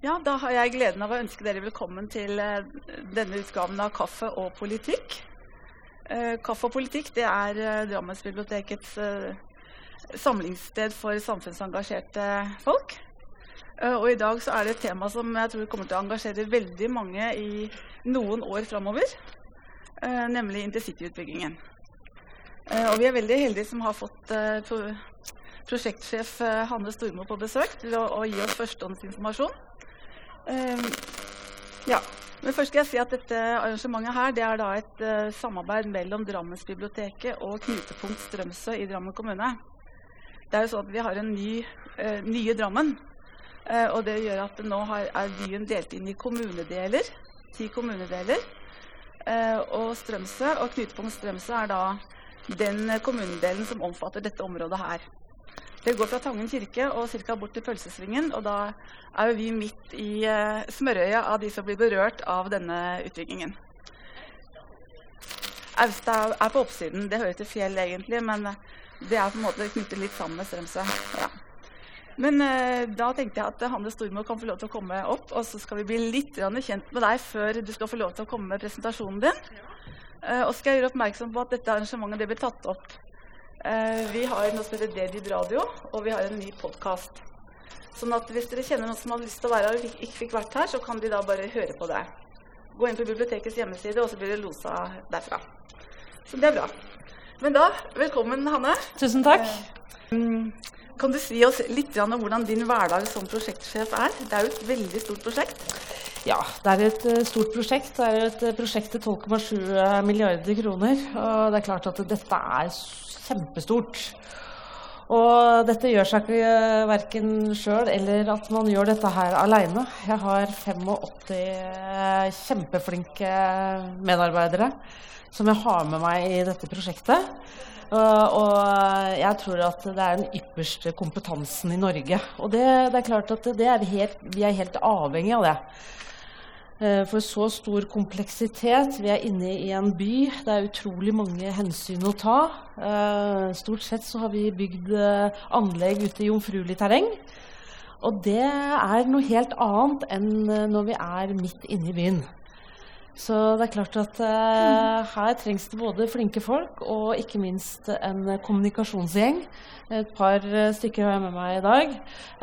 Ja, da har jeg gleden av å ønske dere velkommen til eh, denne utgaven av Kaffe og politikk. Eh, Kaffe og politikk det er eh, Drammensbibliotekets samlingssted for samfunnsengasjerte folk. Og i dag så er det et tema som jeg tror kommer til å engasjere veldig mange i noen år framover. Nemlig intercityutbyggingen. Og vi er veldig heldige som har fått prosjektsjef Hanne Stormo på besøk til å, å gi oss førstehåndsinformasjon. Uh, ja. Men først skal jeg si at dette arrangementet her, det er da et uh, samarbeid mellom Drammensbiblioteket og Knutepunkt Strømsø i Drammen kommune. Det er jo sånn at Vi har en ny, uh, nye Drammen. Uh, og det gjør at nå har, er byen delt inn i kommunedeler. Ti kommunedeler. og Strømsø og Knutepunkt Strømsø er da den kommunedelen som omfatter dette området her. Det går fra Tangen kirke og ca. bort til Pølsesvingen. Og da er jo vi midt i smørøya smørøyet av de som blir berørt av denne utbyggingen. Austa er på oppsiden. Det hører til fjell, egentlig, men det er på en måte knyttet litt sammen med Strømsø. Ja. Men uh, da tenkte jeg at Hanne Stormo kan få lov til å komme opp, og så skal vi bli litt kjent med deg før du skal få lov til å komme med presentasjonen din. Uh, og skal jeg gjøre oppmerksom på at dette arrangementet blir tatt opp Eh, vi har noe som heter Dedid Radio, og vi har en ny podkast. Sånn at hvis dere kjenner noen som har lyst til å være her og ikke fikk vært her, så kan de da bare høre på det. Gå inn på bibliotekets hjemmeside, og så blir det losa derfra. Så det er bra. Men da, velkommen, Hanne. Tusen takk. Um, kan du si oss litt om hvordan din hverdag som prosjektsjef er? Det er jo et veldig stort prosjekt. Ja, det er et uh, stort prosjekt. Det er et uh, prosjekt til 12,7 milliarder kroner. Og det er klart at dette er kjempestort. Og dette gjør seg ikke verken sjøl eller at man gjør dette her aleine. Jeg har 85 kjempeflinke medarbeidere som jeg har med meg i dette prosjektet. Og jeg tror at det er den ypperste kompetansen i Norge. Og det, det er klart at er helt, vi er helt avhengig av det. Eh, for så stor kompleksitet. Vi er inne i en by. Det er utrolig mange hensyn å ta. Eh, stort sett så har vi bygd eh, anlegg ute i jomfruelig terreng. Og det er noe helt annet enn når vi er midt inne i byen. Så det er klart at eh, her trengs det både flinke folk og ikke minst en kommunikasjonsgjeng. Et par uh, stykker har jeg med meg i dag,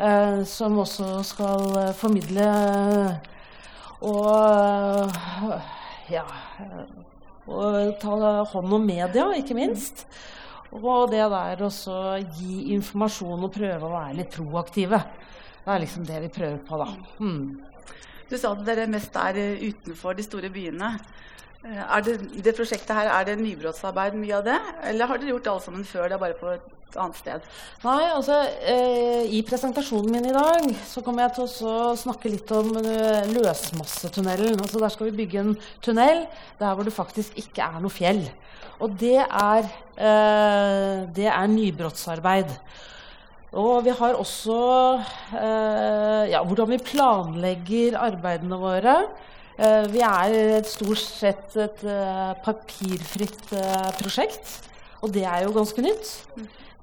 eh, som også skal formidle og ja og ta hånd om media, ikke minst. Og det der også gi informasjon og prøve å være litt proaktive. Det er liksom det vi prøver på, da. Hmm. Du sa at dere mest er utenfor de store byene. Eh, er det, det prosjektet her, er det nybrottsarbeid mye av det? Eller har dere gjort alt sammen før? Det er bare på et annet sted? Nei, altså eh, I presentasjonen min i dag så kommer jeg til å snakke litt om uh, løsmassetunnelen. Altså Der skal vi bygge en tunnel der hvor det faktisk ikke er noe fjell. Og det er, eh, det er nybrottsarbeid. Og vi har også eh, ja, hvordan vi planlegger arbeidene våre. Eh, vi er stort sett et uh, papirfritt prosjekt, og det er jo ganske nytt.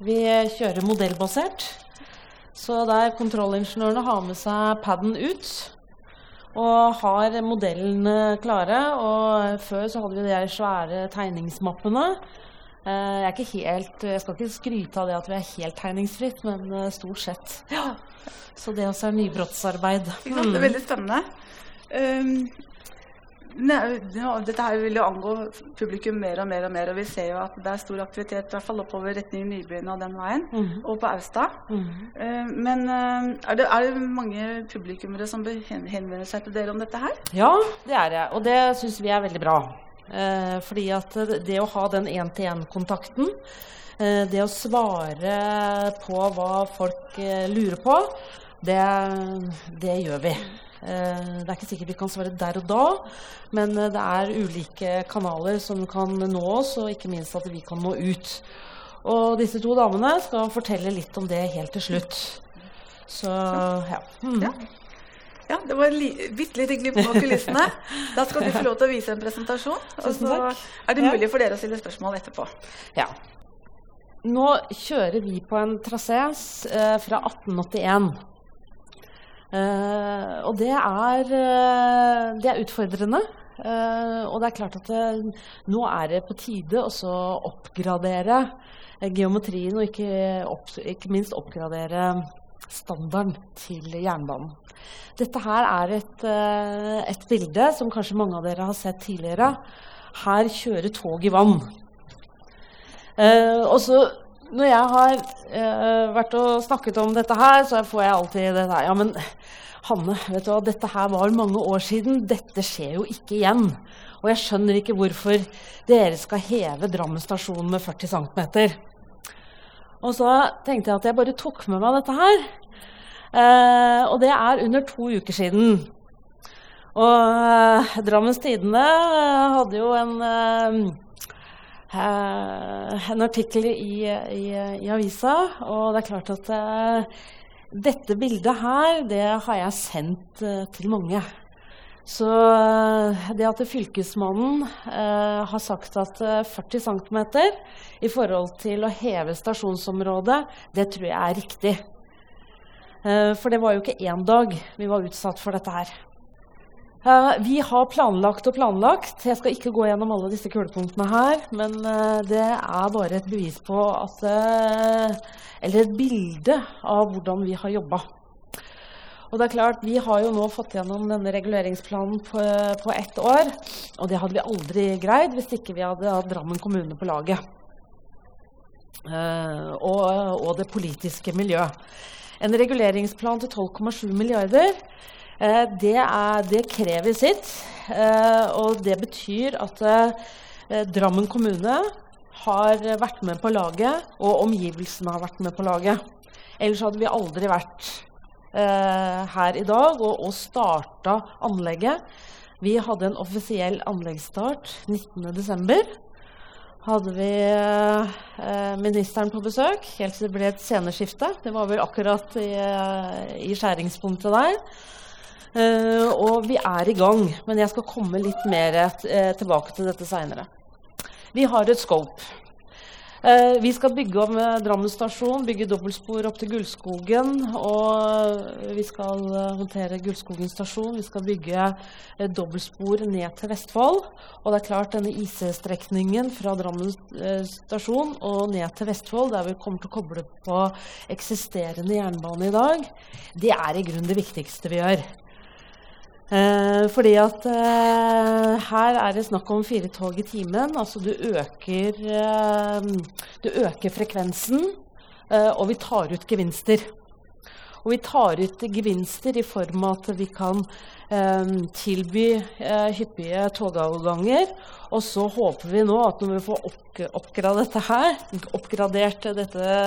Vi kjører modellbasert. Så der kontrollingeniørene har med seg paden ut og har modellene klare. Og før så hadde vi de svære tegningsmappene. Jeg, er ikke helt, jeg skal ikke skryte av det at vi er helt tegningsfritt, men stort sett. Ja. Så det også er nybrottsarbeid. Det er veldig spennende. Um, dette her vil jo angå publikum mer og mer, og mer, og vi ser jo at det er stor aktivitet i hvert fall oppover retning Nybyen og den veien, mm. og på Austad. Mm. Uh, men uh, er, det, er, det, mange publikummere som henvender seg til dere om dette her? Ja, det er det, og det syns vi er veldig bra. Uh, fordi at det å ha den én-til-én-kontakten, det å svare på hva folk lurer på, det, det gjør vi. Eh, det er ikke sikkert vi kan svare der og da, men eh, det er ulike kanaler som kan nå oss, og ikke minst at vi kan nå ut. Og disse to damene skal fortelle litt om det helt til slutt. Så ja. Mm. Ja. Det var bitte lite glipp på kulissene. Da skal du få lov til å vise en presentasjon. Og så er det mulig for dere å stille spørsmål etterpå. Ja. Nå kjører vi på en trasé eh, fra 1881. Eh, og det er, uh, det er utfordrende. Eh, og det er klart at det, nå er det på tide å oppgradere geometrien, og ikke, opp, ikke, minst oppgradere standarden til jernbanen. Dette her er et, et, bilde som kanskje mange av dere har sett tidligere. Her kjører tog i vann. og så når jeg har eh, vært og snakket om dette her, så får jeg alltid det der Ja, men Hanne, vet du hva, dette her var mange år siden. Dette skjer jo ikke igjen. Og jeg skjønner ikke hvorfor dere skal heve Drammen stasjon med 40 cm. Og så tenkte jeg at jeg bare tok med meg dette her. Eh, og det er under to uker siden. Og eh, Drammens Tidende hadde jo en Eh, en artikkel i, i, i, avisa, og det er klart at uh, dette bildet her, det har jeg sendt til mange. Så det at Fylkesmannen har sagt at 40 cm i forhold til å heve stasjonsområdet, det tror jeg er riktig. for det var jo ikke én dag vi var utsatt for dette her. Eh, vi har planlagt og planlagt. Jeg skal ikke gå gjennom alle disse kulepunktene her. Men uh, det er bare et bevis på at Eller et bilde av hvordan vi har jobba. Og det er klart, Vi har jo nå fått gjennom denne reguleringsplanen på, på ett år. Og det hadde vi aldri greid hvis ikke vi hadde hatt Drammen kommune på laget. Og, og det politiske miljøet. En reguleringsplan til 12,7 milliarder uh, det, er, det, krever sitt. Uh, og det betyr at Drammen kommune har vært med på laget, og omgivelsene har vært med på laget. Ellers hadde vi aldri vært her i dag og, og starta anlegget. Vi hadde en offisiell anleggsstart 19.12. Hadde vi eh, ministeren på besøk helt til det ble et sceneskifte. Det var vel akkurat i, i skjæringspunktet der. Eh, og vi er i gang, men jeg skal komme litt mer eh, tilbake til dette seinere. Vi har et scope. Uh, vi skal bygge om Drammen stasjon, bygge dobbeltspor opp til Gullskogen. Og vi skal håndtere Gullskogen stasjon. Vi skal bygge dobbeltspor ned til Vestfold. Og det er klart denne IC-strekningen fra Drammen stasjon og ned til Vestfold, der vi kommer til å koble på eksisterende jernbane i dag, det er i grunnen det viktigste vi gjør. Eh, fordi at eh, her er det snakk om fire tog i timen. Altså du øker, eh, du øker frekvensen, eh, og vi tar ut gevinster. Og vi tar ut gevinster i form av at vi kan eh, tilby eh, hyppige togavganger. Og så håper vi nå at når vi får oppgradert dette her, oppgradert dette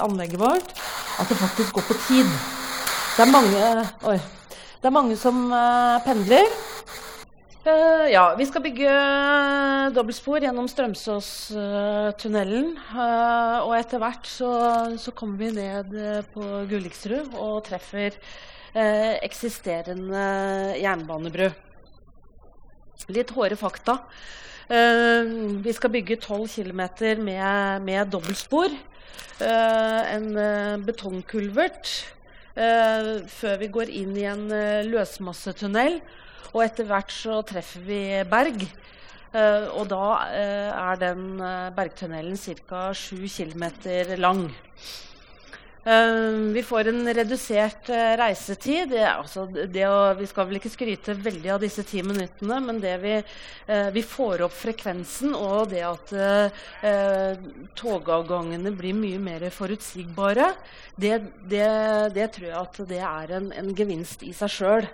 anlegget vårt, at det faktisk går på tid. Det er mange Oi. Det er mange som uh, pendler. Uh, ja, vi skal bygge uh, dobbeltspor gjennom Strømsåstunnelen. Uh, og etter hvert så, så, kommer vi ned på Gulliksrud og treffer eksisterende jernbanebru. Litt hårde fakta. vi skal bygge 12 km med, med dobbeltspor. en betongkulvert Uh, før vi går inn i en uh, løsmassetunnel. Og etter hvert så treffer vi berg. Uh, og da er den bergtunnelen ca. 7 km lang. Uh, vi får en redusert uh, reisetid. Altså, å, vi skal vel ikke skryte veldig av disse ti minuttene, men vi, uh, vi får opp frekvensen, og det at togavgangene blir mye mer forutsigbare, det, det, det tror jeg at det er en, en gevinst i seg sjøl.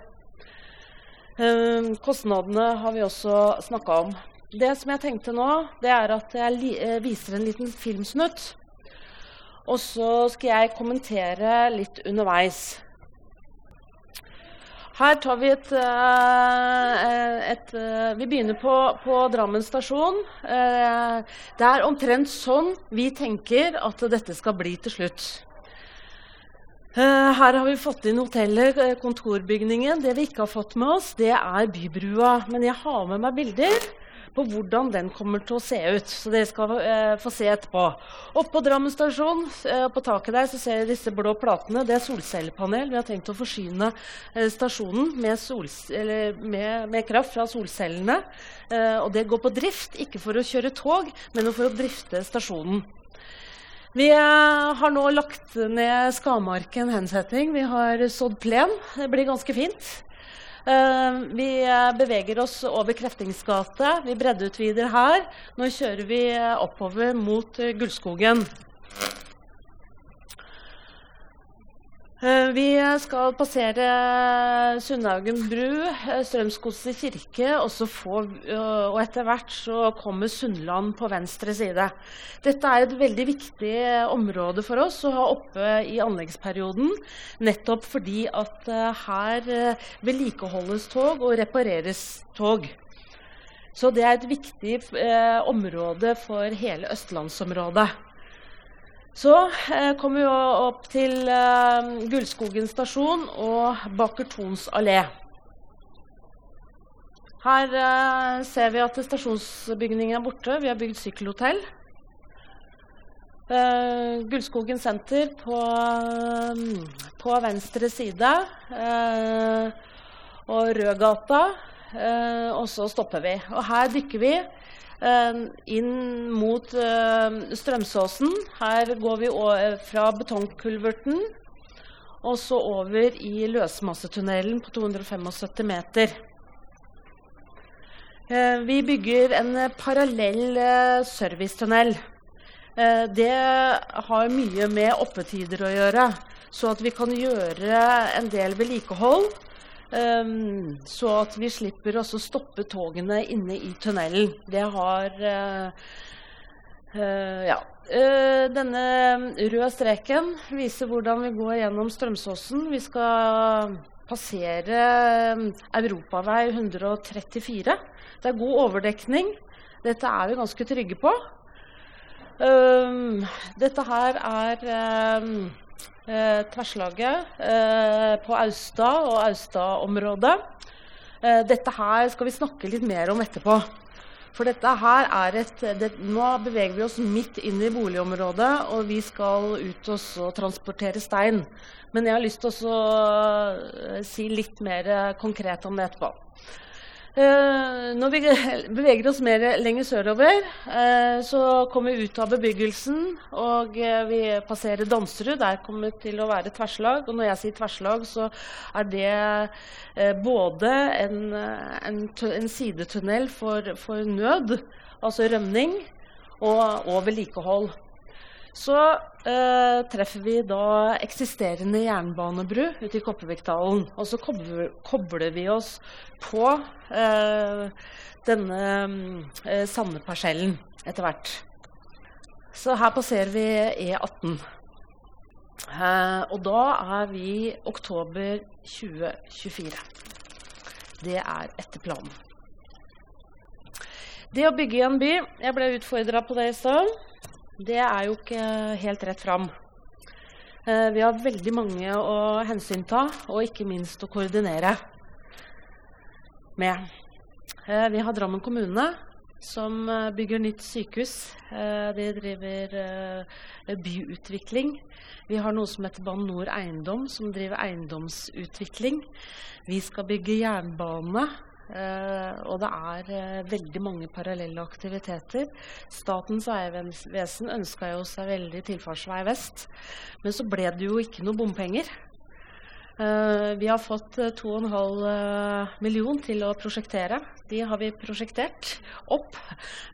kostnadene har vi også snakka om. Det som jeg tenkte nå, det er at jeg viser en liten filmsnutt og så skal jeg kommentere litt underveis. Her tar vi et, et, et, eh, Vi begynner på, på Drammen stasjon. Eh, det er omtrent sånn vi tenker at dette skal bli til slutt. Her har vi fått inn hotellet, kontorbygningen. Det vi ikke har fått med oss, det er bybrua. Men jeg har med meg bilder på hvordan den kommer til å se ut. Så dere skal eh, få se etterpå. Oppå Drammen stasjon, eh, på taket der, så ser dere disse blå platene. Det er solcellepanel. Vi har tenkt å forsyne eh, stasjonen med, med, med, kraft fra solcellene. Eh, og det går på drift, ikke for å kjøre tog, men for å drifte stasjonen. Vi eh, har nå lagt ned Skamarken hensetting. Vi har sådd plen. Det blir ganske fint. Uh, vi beveger oss over Kreftingsgate. gate. Vi breddeutvider her. Nå kjører vi oppover mot Gullskogen. Uh, vi skal passere Sundhaugen bru, Strømsgodset kirke, og, få, uh, og etter hvert så kommer Sundland på venstre side. Dette er et veldig viktig område for oss å ha oppe i anleggsperioden. Nettopp fordi at her vedlikeholdes tog og repareres tog. Så det er et viktig område for hele østlandsområdet. Så eh, kommer vi opp til eh, Gullskogen stasjon og Baker Thons allé. Her eh, ser vi at stasjonsbygningen er borte. Vi har bygd sykkelhotell. Eh, Gullskogen senter på, på venstre side. Eh, og Rødgata. Eh, og så stopper vi. Og her dykker vi Eh, inn mot eh, Strømsåsen. Her går vi fra betongkulverten og så over i løsmassetunnelen på 275 meter. Eh, vi bygger en parallell servicetunnel. Det har mye med oppetider å gjøre, så at vi kan gjøre en del vedlikehold Um, så at vi slipper å stoppe togene inne i tunnelen. Det har uh, uh, Ja. Uh, denne røde streken viser hvordan vi går gjennom Strømsåsen. Vi skal passere Europavei 134. Det er god overdekning. Dette er vi ganske trygge på. Dette her er eh, tverrslaget eh, på Austad og Austad-området. Eh, dette her skal vi snakke litt mer om etterpå. For dette her er et, det, Nå beveger vi oss midt inn i boligområdet, og vi skal ut og transportere stein. Men jeg har lyst til å eh, si litt mer konkret om det etterpå. Uh, når vi beveger oss mer lenger sørover, uh, så kommer vi ut av bebyggelsen, og uh, vi passerer Danserud. Der kommer det til å være tverslag. Og når jeg sier tverslag, så er det både en, en, en sidetunnel for, for, nød, altså rømning, og, og vedlikehold. Så eh, treffer vi da eksisterende jernbanebru ute i Kopervikdalen. Og så kobler, vi oss på eh, denne eh, Sande-parsellen etter hvert. Så her passerer vi E18. Eh, og da er vi oktober 2024. Det er etter planen. Det å bygge i en by Jeg ble utfordra på det i stad det er jo ikke helt rett fram. Eh, vi har veldig mange å hensynta, og ikke minst å koordinere med. Eh, vi har Drammen kommune, som eh, bygger nytt sykehus. De driver byutvikling. Vi har noe som heter Bane NOR Eiendom, som driver eiendomsutvikling. Vi skal bygge jernbane. Uh, og det er uh, veldig mange parallelle aktiviteter. Statens vegvesen ønska jo seg veldig tilfartsvei vest, men så ble det jo ikke noe bompenger. Uh, vi har fått 2,5 million til å prosjektere. De har vi prosjektert opp.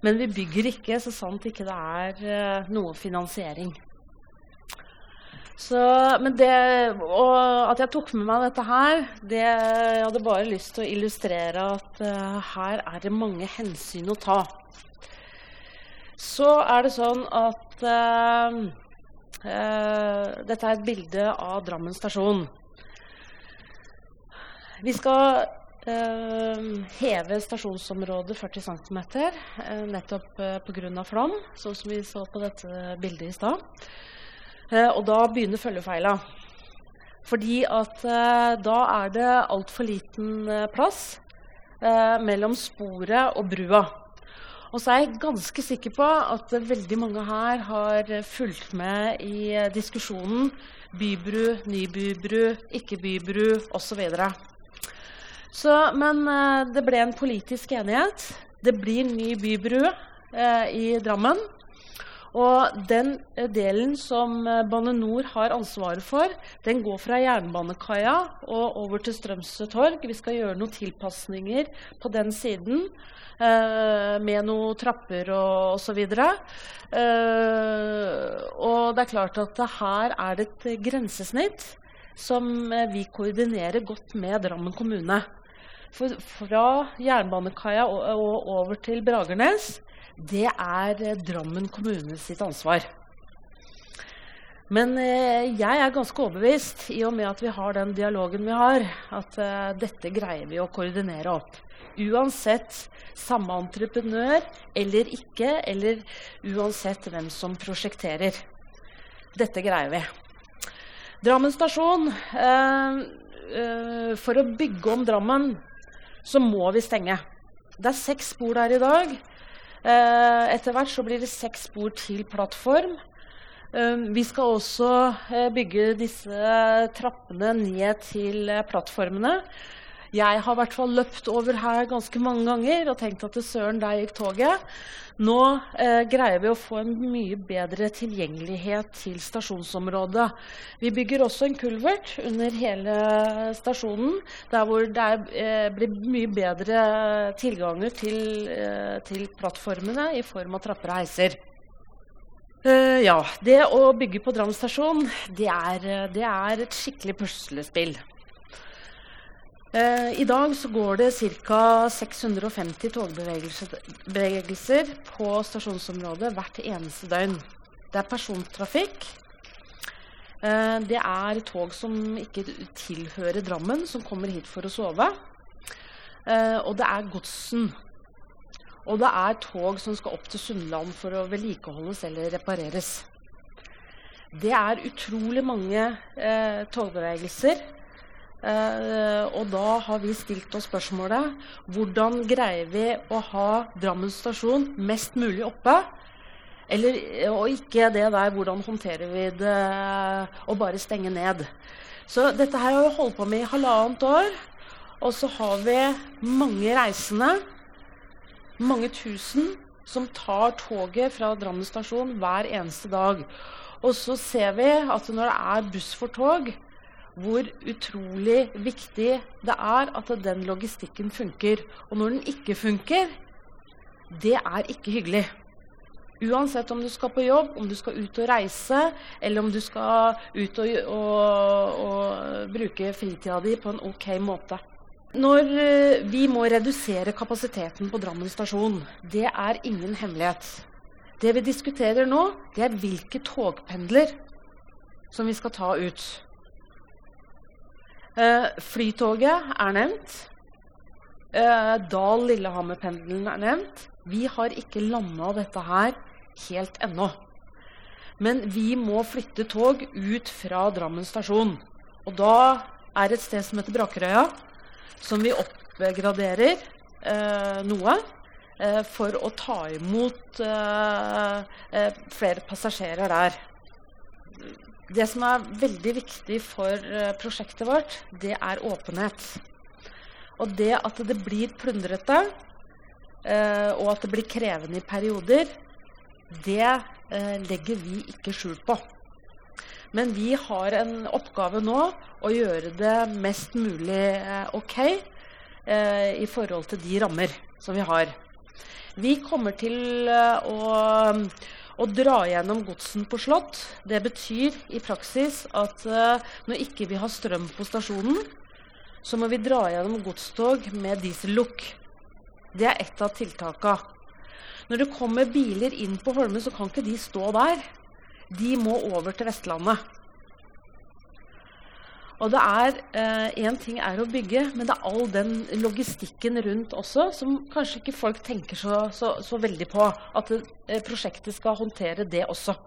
Men vi bygger ikke så sant ikke det er noe finansiering. Så, det, og at jeg tok med meg dette her, det, jeg hadde bare lyst til å illustrere at uh, her er det mange hensyn å ta. Så er det sånn at uh, uh, Dette er et bilde av Drammen stasjon. Vi skal heve stasjonsområdet 40 cm, nettopp uh, pga. flom, sånn som vi så på dette bildet i stad. Eh, og da begynner følgefeila. Fordi at eh, da er det altfor liten eh, plass mellom sporet og brua. Og så er jeg ganske sikker på at veldig mange her har fulgt med i diskusjonen bybru, ny bybru, ikke bybru osv. Så, men det ble en politisk enighet. Det blir ny bybru eh, i Drammen. Og den eh, delen som eh, Bane Nor har ansvaret for, den går fra Jernbanekaia og over til Strømsø torg. Vi skal gjøre noen tilpasninger på den siden. Eh, med noen trapper og osv. Eh, og det er klart at her er det et grensesnitt som eh, vi koordinerer godt med Drammen kommune. For fra Jernbanekaia og, og over til Bragernes det er eh, Drammen kommune sitt ansvar. Men eh, jeg er ganske overbevist, i og med at vi har den dialogen vi har, at eh, dette greier vi å koordinere opp. Uansett samme entreprenør eller ikke, eller uansett hvem som prosjekterer. Dette greier vi. Drammen stasjon eh, eh, For å bygge om Drammen så må vi stenge. Det er seks spor der i dag. Eh, etter hvert så blir det seks spor til plattform. Eh, vi skal også eh, bygge disse trappene ned til plattformene. Jeg har i hvert fall løpt over her ganske mange ganger og tenkt at søren, der gikk toget. Nå eh, greier vi å få en mye bedre tilgjengelighet til stasjonsområdet. Vi bygger også en kulvert under hele stasjonen, der hvor det er, eh, blir mye bedre tilganger til, eh, til, plattformene i form av trapper og heiser. Uh, ja, Det å bygge på Drammen stasjon, det er, det er et skikkelig puslespill. Eh, I dag så går det ca. 650 togbevegelser på stasjonsområdet hvert eneste døgn. Det er persontrafikk. Eh, det er tog som ikke tilhører Drammen, som kommer hit for å sove. Eh, og det er godsen. Og det er tog som skal opp til Sunnland for å vedlikeholdes eller repareres. Det er utrolig mange togbevegelser og da har vi stilt oss spørsmålet hvordan greier vi å ha Drammen stasjon mest mulig oppe? Eller, og ikke det der hvordan håndterer vi det å bare stenge ned. Så dette her har vi holdt på med i halvannet år. Og så har vi mange reisende, mange tusen, som tar toget fra Drammen stasjon hver eneste dag. Og så ser vi at når det er buss for tog, hvor utrolig viktig det er at den logistikken funker. Og når den ikke funker, det er ikke hyggelig. Uansett om du skal på jobb, om du skal ut og reise, eller om du skal ut og, og, og bruke fritida di på en ok måte. Når eh, vi må redusere kapasiteten på Drammen stasjon, det er ingen hemmelighet. Det vi diskuterer nå, det er hvilke togpendler som vi skal ta ut. Eh, flytoget er nevnt. Eh, Dal-Lillehammer-pendelen er nevnt. Vi har ikke landa dette her helt ennå. Men vi må flytte tog ut fra Drammen stasjon. Og da er et sted som heter Brakerøya, som vi oppgraderer eh, noe eh, for å ta imot eh, eh, flere passasjerer der. Det som er veldig viktig for uh, prosjektet vårt, det er åpenhet. Og det at det blir plundrete, uh, og at det blir krevende i perioder, det uh, legger vi ikke skjul på. Men vi har en oppgave nå å gjøre det mest mulig OK i forhold til de rammer som vi har. Vi kommer til å å dra gjennom godsen på Slott det betyr i praksis at uh, når ikke vi har strøm på stasjonen, så må vi dra gjennom godstog med diesellukk. Det er ett av tiltaka. Når det kommer biler inn på Holmen, så kan ikke de stå der. De må over til Vestlandet. Og det er Én eh, ting er å bygge, men det er all den logistikken rundt også som kanskje ikke folk tenker så, så, så veldig på. At det, eh, prosjektet skal håndtere det også.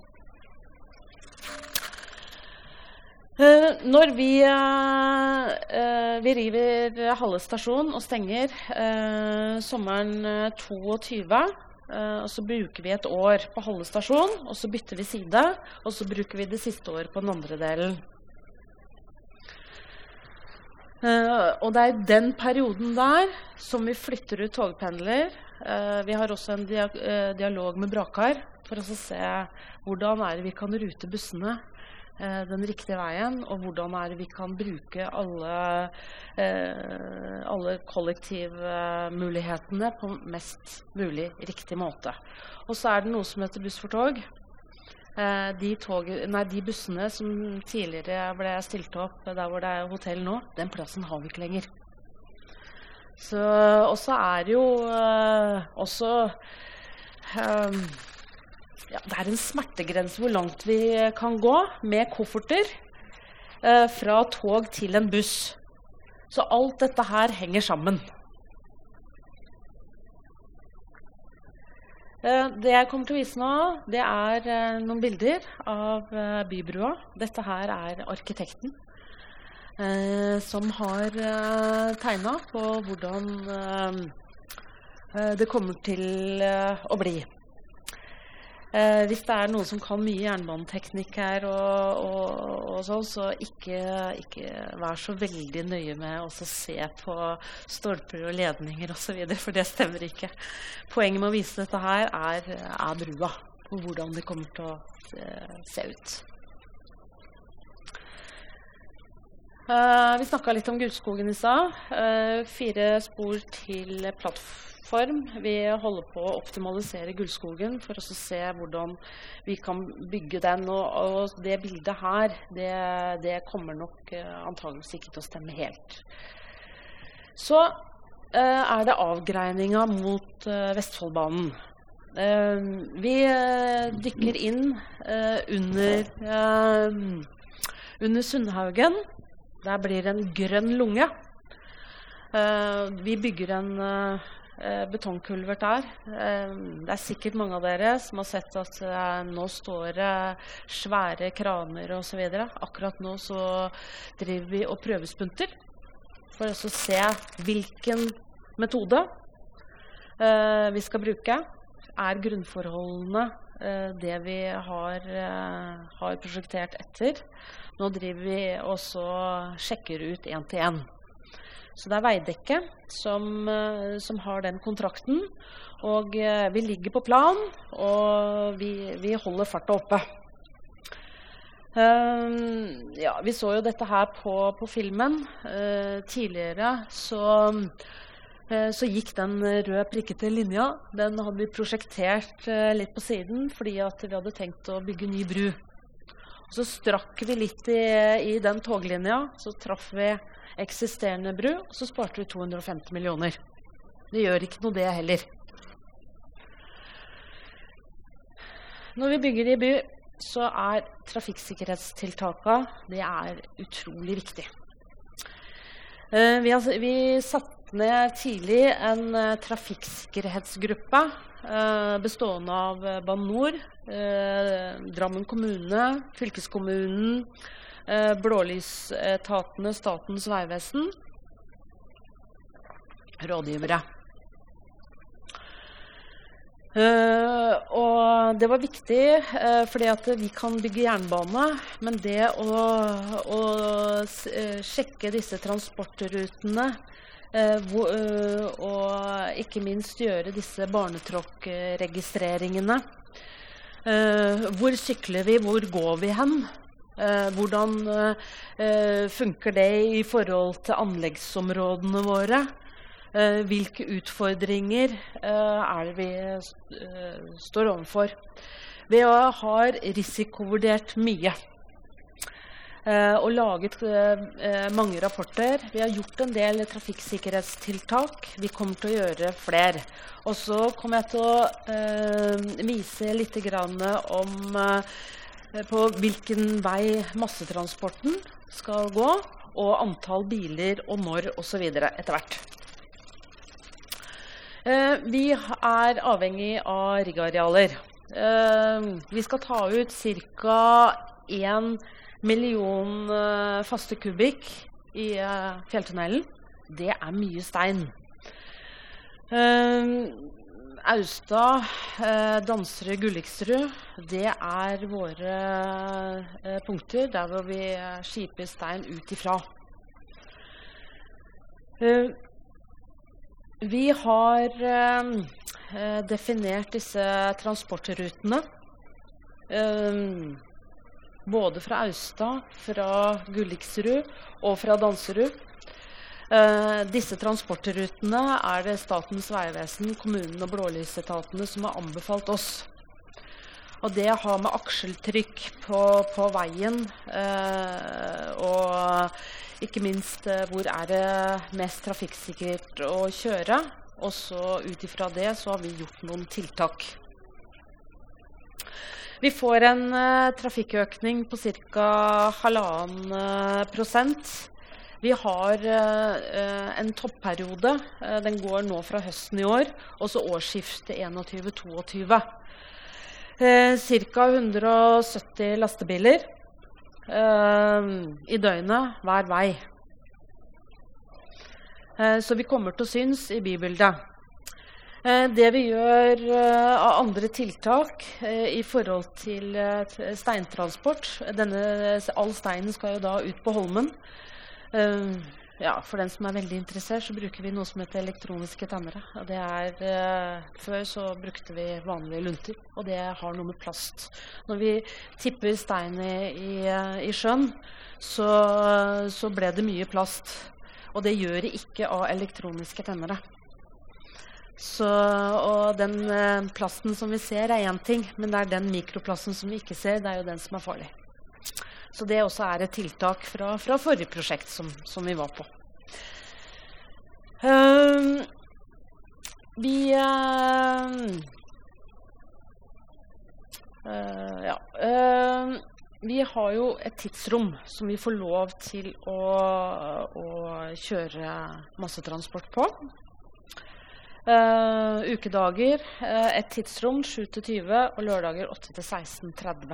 Eh, når vi, vi river Halle stasjon og stenger sommeren 22 og så bruker vi et år på halve stasjon, og så bytter vi side. Og så bruker vi det siste året på den andre delen. Og det er den perioden der som vi flytter ut togpendler. vi har også en dialog med Brakar for å se hvordan er det vi kan rute bussene den riktige veien, og hvordan er det vi kan bruke alle, alle kollektivmulighetene på mest mulig riktig måte. Og så er det noe som heter Buss for tog. Eh, de, tog, nei, de bussene som tidligere ble stilt opp der hvor det er hotell nå, den plassen har vi ikke lenger. Så er det jo uh, også um, ja, Det er en smertegrense hvor langt vi kan gå med kofferter eh, fra tog til en buss. Så alt dette her henger sammen. Det jeg kommer til å vise nå, det er eh, noen bilder av eh, Bybrua. Dette her er arkitekten eh, som har eh, tegna på hvordan det kommer til å bli. Eh, hvis det er noen som kan mye jernbaneteknikk her, og, og, og sånn, så ikke, ikke, vær så veldig nøye med å se på stolper og ledninger osv., for det stemmer ikke. Poenget med å vise dette her er, er brua, og hvordan det kommer til å uh, se ut. Eh, vi snakka litt om Gudskogen i stad. Uh, fire spor til plattform form. Vi holder på å optimalisere Gullskogen for å se hvordan vi kan bygge den. Og, og det bildet her, det, det kommer nok uh, antageligvis ikke til å stemme helt. Så eh, er det avgreininga mot eh, Vestfoldbanen. vi dykker inn under, under Sundhaugen. Der blir det en grønn lunge. vi bygger en eh, betongkulvert er. Eh, det er sikkert mange av dere som har sett at eh, nå står det svære kraner osv. Akkurat nå så driver vi og prøvespunter for å se hvilken metode eh, vi skal bruke. Er grunnforholdene eh, det vi har, eh, har prosjektert etter? Nå driver vi også sjekker ut én til én. Så det er Veidekke som, eh, som har den kontrakten. Og eh, vi ligger på plan, og vi, vi holder farta oppe. Uh, ja, vi så jo dette her på, på filmen. Uh, tidligere så, uh, så, gikk den røde prikkete linja Den hadde vi prosjektert litt på siden fordi vi hadde tenkt å bygge ny bru. Så strakk vi litt i, i den toglinja. Så traff vi eksisterende bru, og så sparte vi 250 millioner. Det gjør ikke noe, det heller. Når vi bygger i by, så er trafikksikkerhetstiltakene utrolig viktig. Uh, vi, vi satte ned tidlig en uh, trafikksikkerhetsgruppe uh, bestående av Bane NOR, Drammen kommune, fylkeskommunen, eh, blålysetatene, Statens vegvesen, rådgivere. Uh, og det var viktig, uh, fordi at vi kan bygge jernbane. Men det å, å uh, sjekke disse transportrutene hvor, og ikke minst gjøre disse barnetråkkregistreringene Hvor sykler vi? Hvor går vi hen? Eh, hvordan eh, funker det i forhold til anleggsområdene våre? Eh, hvilke utfordringer er det vi står overfor? Vi har risikovurdert mye. Og laget mange rapporter. Vi har gjort en del trafikksikkerhetstiltak. Vi kommer til å gjøre flere. Og så kommer jeg til å vise litt om Eh, på hvilken vei massetransporten skal gå, og antall biler og når osv. etter hvert. Eh, vi er avhengig av riggarealer. Eh, vi skal ta ut ca. 1 million faste kubikk i fjelltunnelen. Det er mye stein. Austad, eh, Danserud, Gulliksrud, det er våre punkter der hvor vi skiper stein ut ifra. Eh, vi har definert disse transportrutene. Både fra Austad, fra Gulliksrud og fra Danserud. Eh, disse transportrutene er det Statens vegvesen, kommunen og blålysetatene som har anbefalt oss. Og det har med akseltrykk på, på veien eh, og ikke minst eh, hvor er det mest trafikksikkert å kjøre. Og så ut ifra det så har vi gjort noen tiltak. Vi får en trafikkøkning på ca. halvannen prosent vi har uh, en topperiode. Uh, den går nå fra høsten i år, og så årsskiftet 21-22. Uh, Ca. 170 lastebiler uh, i døgnet hver vei. så vi kommer til å synes i bybildet. Det vi gjør av andre tiltak i forhold til steintransport denne, All steinen skal jo da ut på Holmen. Ja, for den som er veldig interessert, så bruker vi noe som heter elektroniske tennere. Det er, uh, før så brukte vi vanlige lunter, og det har noe med plast. Når vi tipper stein i, i, i sjøen, så, så, ble det mye plast. Og det gjør det ikke av elektroniske tennere. Så, og den eh, plasten som vi ser, er én ting, men det er den mikroplasten som vi ikke ser, det er jo den som er farlig. Så det også er et tiltak fra, fra forrige prosjekt som, som, vi var på. Uh, vi uh, uh, Ja. Ehm, vi har jo et tidsrom som vi får lov til å, å kjøre massetransport på. Uh, ukedager uh, et tidsrom 7 20 og lørdager 8 16.30.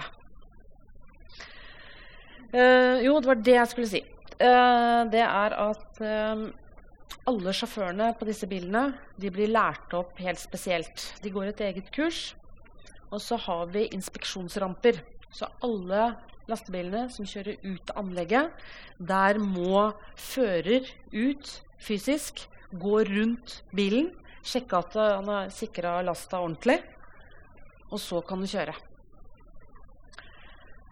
Uh, jo, det var det jeg skulle si. Det er at alle sjåførene på disse bilene de blir lært opp helt spesielt. De går et eget kurs. Og så har vi inspeksjonsramper. Så alle lastebilene som kjører ut av anlegget, der må fører ut fysisk, gå rundt bilen, sjekke at han har sikra lasta ordentlig, og så kan du kjøre.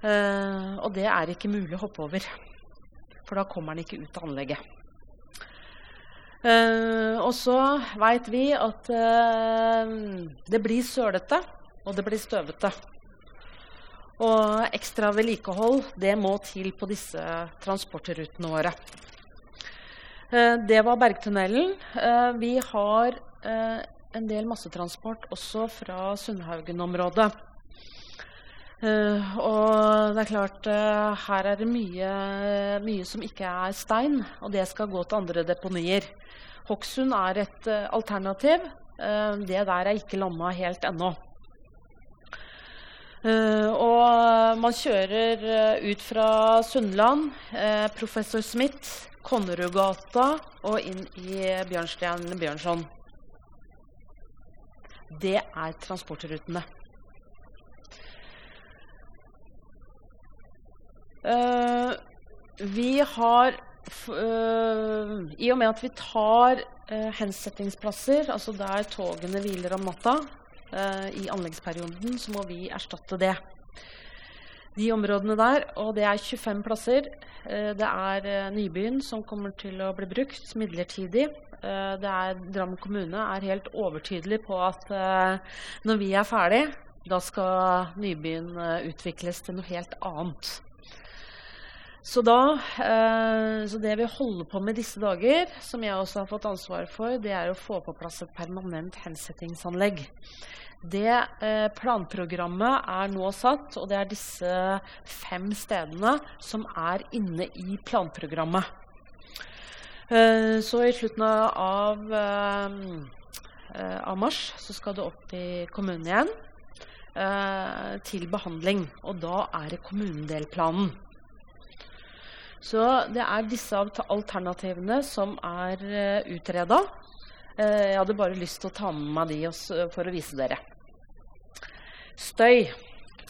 Uh, og det er ikke mulig å hoppe over, for da kommer han ikke ut av anlegget. Uh, og så veit vi at uh, det blir sølete, og det blir støvete. Og ekstra vedlikehold det må til på disse transportrutene våre. Det var Bergtunnelen. vi har en del massetransport også fra Sundhaugen-området. Uh, og det er klart, uh, her er det mye, mye, som ikke er stein, og det skal gå til andre deponier. Hokksund er et uh, alternativ. det der er ikke landa helt ennå. og man kjører ut fra Sunnland, Professor Smith, Konnerudgata og inn i Bjørnstjerne Bjørnson. Det er transportrutene. Uh, vi har uh, I og med at vi tar uh, hensettingsplasser, altså der togene hviler om natta i anleggsperioden, så må vi erstatte det. De områdene der, og det er 25 plasser. det er Nybyen som kommer til å bli brukt midlertidig. det er Drammen kommune er helt overtydelig på at når vi er ferdig, da skal Nybyen utvikles til noe helt annet. Så, da, eh, så, det vi holder på med disse dager, som jeg også har fått ansvaret for, det er å få på plass et permanent hensettingsanlegg. Det eh, planprogrammet er nå satt, og det er disse fem stedene som er inne i planprogrammet. Eh, så i slutten av, eh, av, mars så skal det opp i kommunen igjen til behandling. Og da er det kommunedelplanen. Så det er disse alternativene som er utreda. Eh, jeg hadde bare lyst til å ta med meg de for å vise dere. Støy.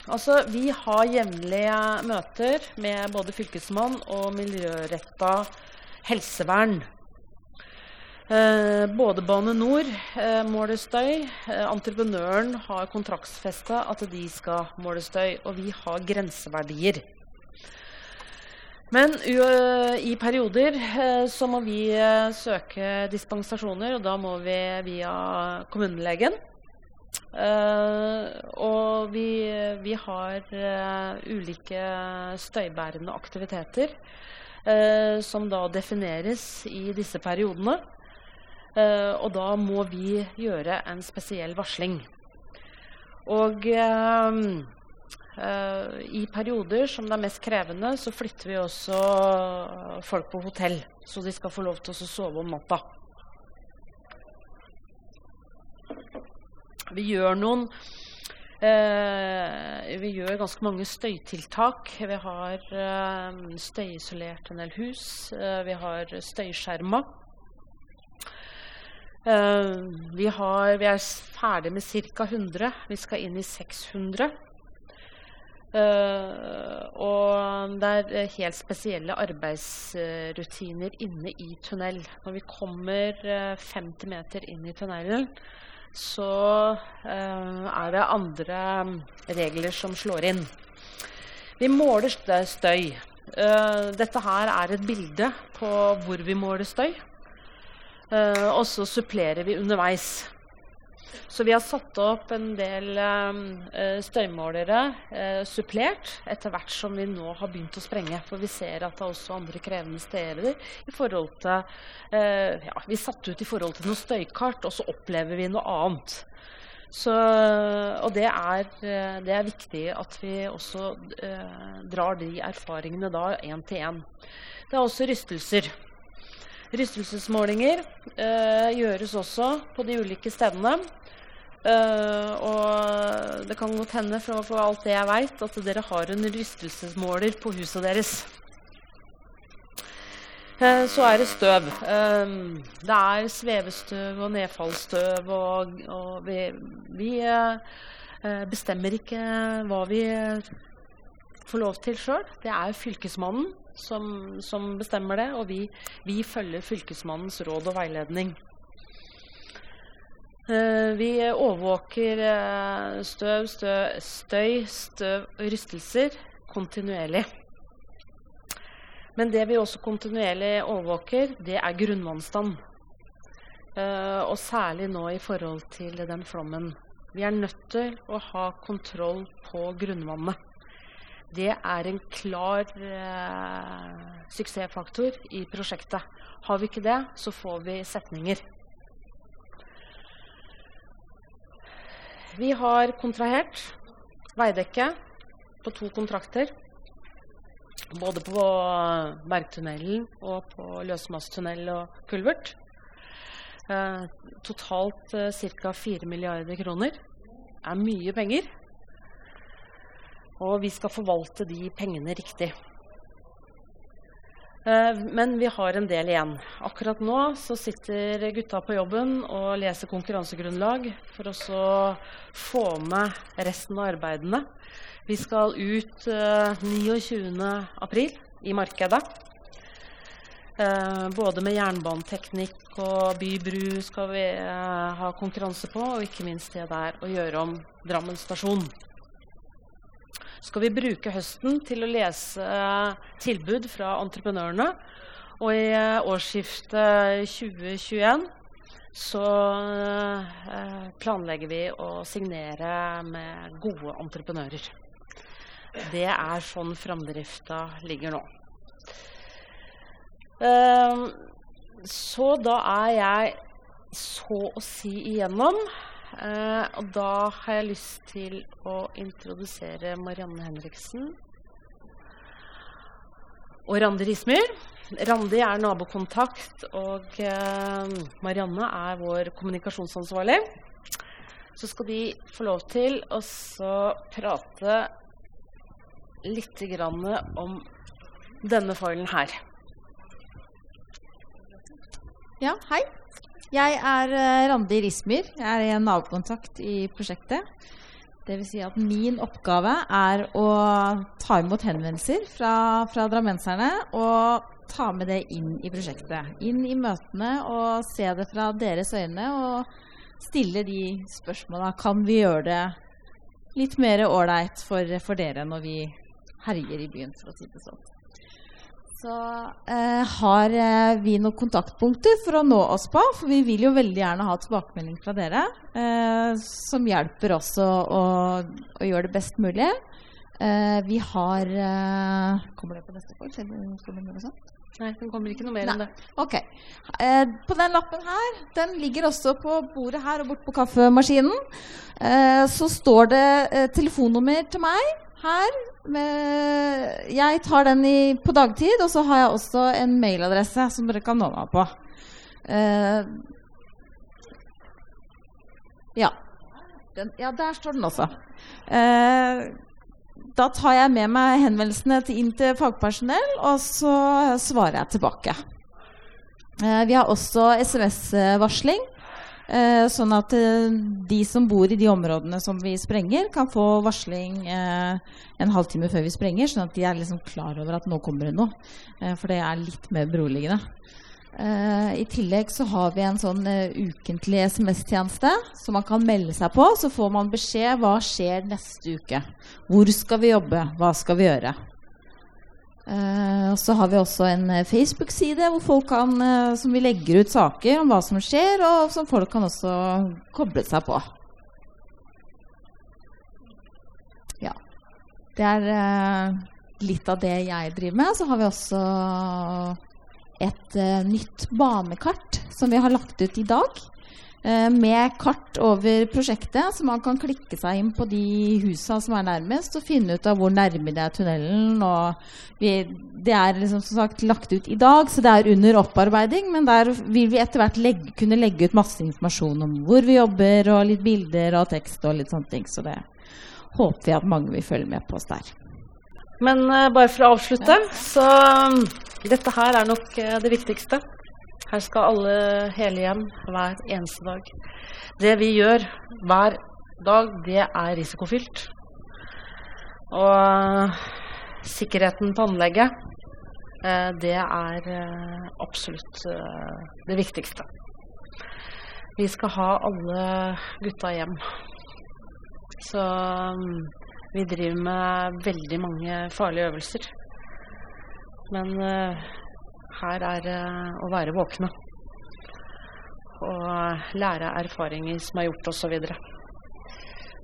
Altså, vi har jevnlige møter med både fylkesmann og miljøretta helsevern. Eh, både Bane NOR eh, måler støy. Eh, entreprenøren har kontraktsfesta at de skal måle støy. Og vi har grenseverdier. Men i perioder så må vi søke dispensasjoner, og da må vi via kommunelegen. og vi, vi har ulike støybærende aktiviteter som da defineres i disse periodene. Og da må vi gjøre en spesiell varsling. Og uh, uh, i perioder som det er mest krevende, så flytter vi også folk på hotell. Så de skal få lov til å sove om natta. Vi gjør noen vi gjør ganske mange støytiltak. Vi har støyisolert en del hus. vi har støyskjerma. Uh, vi, har, vi, er ferdig med ca. 100. Vi skal inn i 600. Uh, eh, og det er helt spesielle arbeidsrutiner inne i tunnel. Når vi kommer uh, 50 meter inn i tunnelen, så er det andre regler som slår inn. Vi måler støy. dette her er et bilde på hvor vi måler støy. Uh, og så supplerer vi underveis. Så vi har satt opp en del uh, støymålere uh, supplert etter hvert som vi nå har begynt å sprenge. For vi ser at det er også andre krevende steder i forhold til ja, Vi satte ut i forhold til noen støykart, og så opplever vi noe annet. Så, og det er, det er, viktig at vi også drar de erfaringene da én til én. Det er også rystelser. Rystelsesmålinger eh, gjøres også på de ulike stedene. Eh, og det kan godt hende, for, for alt det jeg veit, at dere har en rystelsesmåler på huset deres. Eh, så er det støv. Eh, det er svevestøv og nedfallsstøv, og, og vi, vi eh, bestemmer ikke hva vi får lov til sjøl. Det er fylkesmannen som, som bestemmer det, og vi, vi, følger Fylkesmannens råd og veiledning. Uh, vi overvåker uh, støv, støv, støy, støv og rystelser kontinuerlig. Men det vi også kontinuerlig overvåker, det er grunnvannstand. Uh, og særlig nå i forhold til den flommen. Vi er nødt til å ha kontroll på grunnvannet det er en klar eh, suksessfaktor i prosjektet. Har vi ikke det, så får vi setninger. Vi har kontrahert veidekke på to kontrakter. Både på Bergtunnelen og på Løsmasstunnel og Kulvert. Eh, totalt eh, ca. 4 milliarder kroner. Det er mye penger. Og vi skal forvalte de pengene riktig. Eh, men vi har en del igjen. Akkurat nå så sitter gutta på jobben og leser konkurransegrunnlag for å få med resten av arbeidene. Vi skal ut 29.4 eh, i markedet. Eh, både med jernbaneteknikk og bybru skal vi ha konkurranse på, og ikke minst det der å gjøre om Drammen stasjon skal vi bruke høsten til å lese eh, tilbud fra entreprenørene. Og i eh, årsskiftet 2021 så eh, planlegger vi å signere med gode entreprenører. Det er sånn framdrifta ligger nå. Så da er jeg så å si igjennom. Uh, og da har jeg lyst til å introdusere Marianne Henriksen og Randi Rismyr. Randi er nabokontakt, og eh, Marianne er vår kommunikasjonsansvarlig. Så skal de få lov til å prate litt om denne foilen her. Ja, hei. Jeg er eh, Randi Rismyr. Jeg er en nabokontakt i prosjektet. Vil si at min oppgave er å ta imot henvendelser fra, fra drammenserne og ta med det inn i prosjektet. Inn i møtene og se det fra deres øyne og stille de spørsmåla. Kan vi gjøre det litt mer ålreit for, for dere når vi herjer i byen, for å si det sånn. Så eh, har eh, vi noen kontaktpunkter for å nå oss på, for vi vil jo veldig gjerne ha tilbakemelding fra dere, eh, som hjelper oss å, å, å gjøre det best mulig. Eh, vi har eh, Kommer det på neste sånt? Nei, det kommer ikke noe mer enn det. Ok. Eh, på den lappen her, den ligger også på bordet her og bort på kaffemaskinen. Eh, så står det telefonnummer til meg her. Jeg tar den i, på dagtid, og så har jeg også en mailadresse som dere kan nå meg på. Uh, ja. Den, ja, der står den også. Uh, da tar jeg med meg henvendelsene til, inn til fagpersonell, og så svarer jeg tilbake. Uh, vi har også SMS-varsling. Eh, sånn at eh, de som bor i de områdene som vi sprenger, kan få varsling eh, en halvtime før vi sprenger, sånn at de er liksom klar over at nå kommer det noe. Eh, for det er litt mer beroligende. Eh, I tillegg så har vi en sånn eh, ukentlig SMS-tjeneste som man kan melde seg på. Så får man beskjed hva skjer neste uke. Hvor skal vi jobbe? Hva skal vi gjøre? Uh, så har vi også en uh, Facebook-side hvor folk kan, uh, som vi legger ut saker om hva som skjer, og som folk kan også koble seg på. Ja. Det er litt av det jeg driver med. Så har vi også et nytt banekart som vi har lagt ut i dag. Med kart over prosjektet, så man kan klikke seg inn på de husa som er nærmest, og finne ut av hvor nærme det er tunnelen. Vi, det er liksom, som sagt lagt ut i dag, så det er under opparbeiding. Men der vil vi etter hvert legge, kunne legge ut masse informasjon om hvor vi jobber, og litt bilder og tekst og litt sånne ting. Så det håper vi at mange vil følge med på oss der. Men uh, bare for å avslutte, ja. så um, dette her er nok uh, det viktigste. Her skal alle hele hjem hver eneste dag. Det vi gjør hver dag, det er risikofylt. Og sikkerheten på anlegget, eh, det er eh, absolutt eh, det viktigste. Vi skal ha alle gutta hjem. Så mm, vi driver med veldig mange farlige øvelser. Men her er det å være våkne. Og lære erfaringer som er gjort, osv. Så, videre.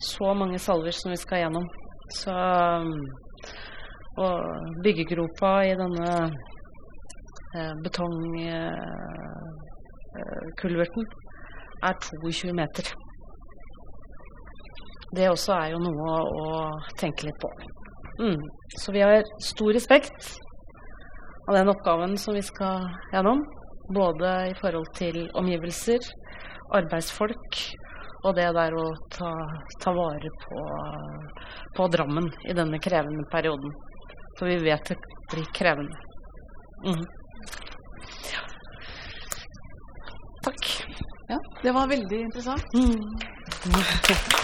så mange salver som vi skal gjennom. Så Og byggegropa i denne eh, betongkulverten eh, er 22 meter. Det også er jo noe å tenke litt på. Mm. Så vi har stor respekt av den oppgaven som vi skal gjennom. Både i forhold til omgivelser, arbeidsfolk og det der å ta, ta vare på, på, Drammen i denne krevende perioden. For vi vet det blir krevende. Mm. Ja. Takk. Ja, det var veldig interessant. Mm.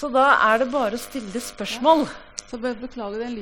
Så da er det bare å stille spørsmål. Så beklager den lyden.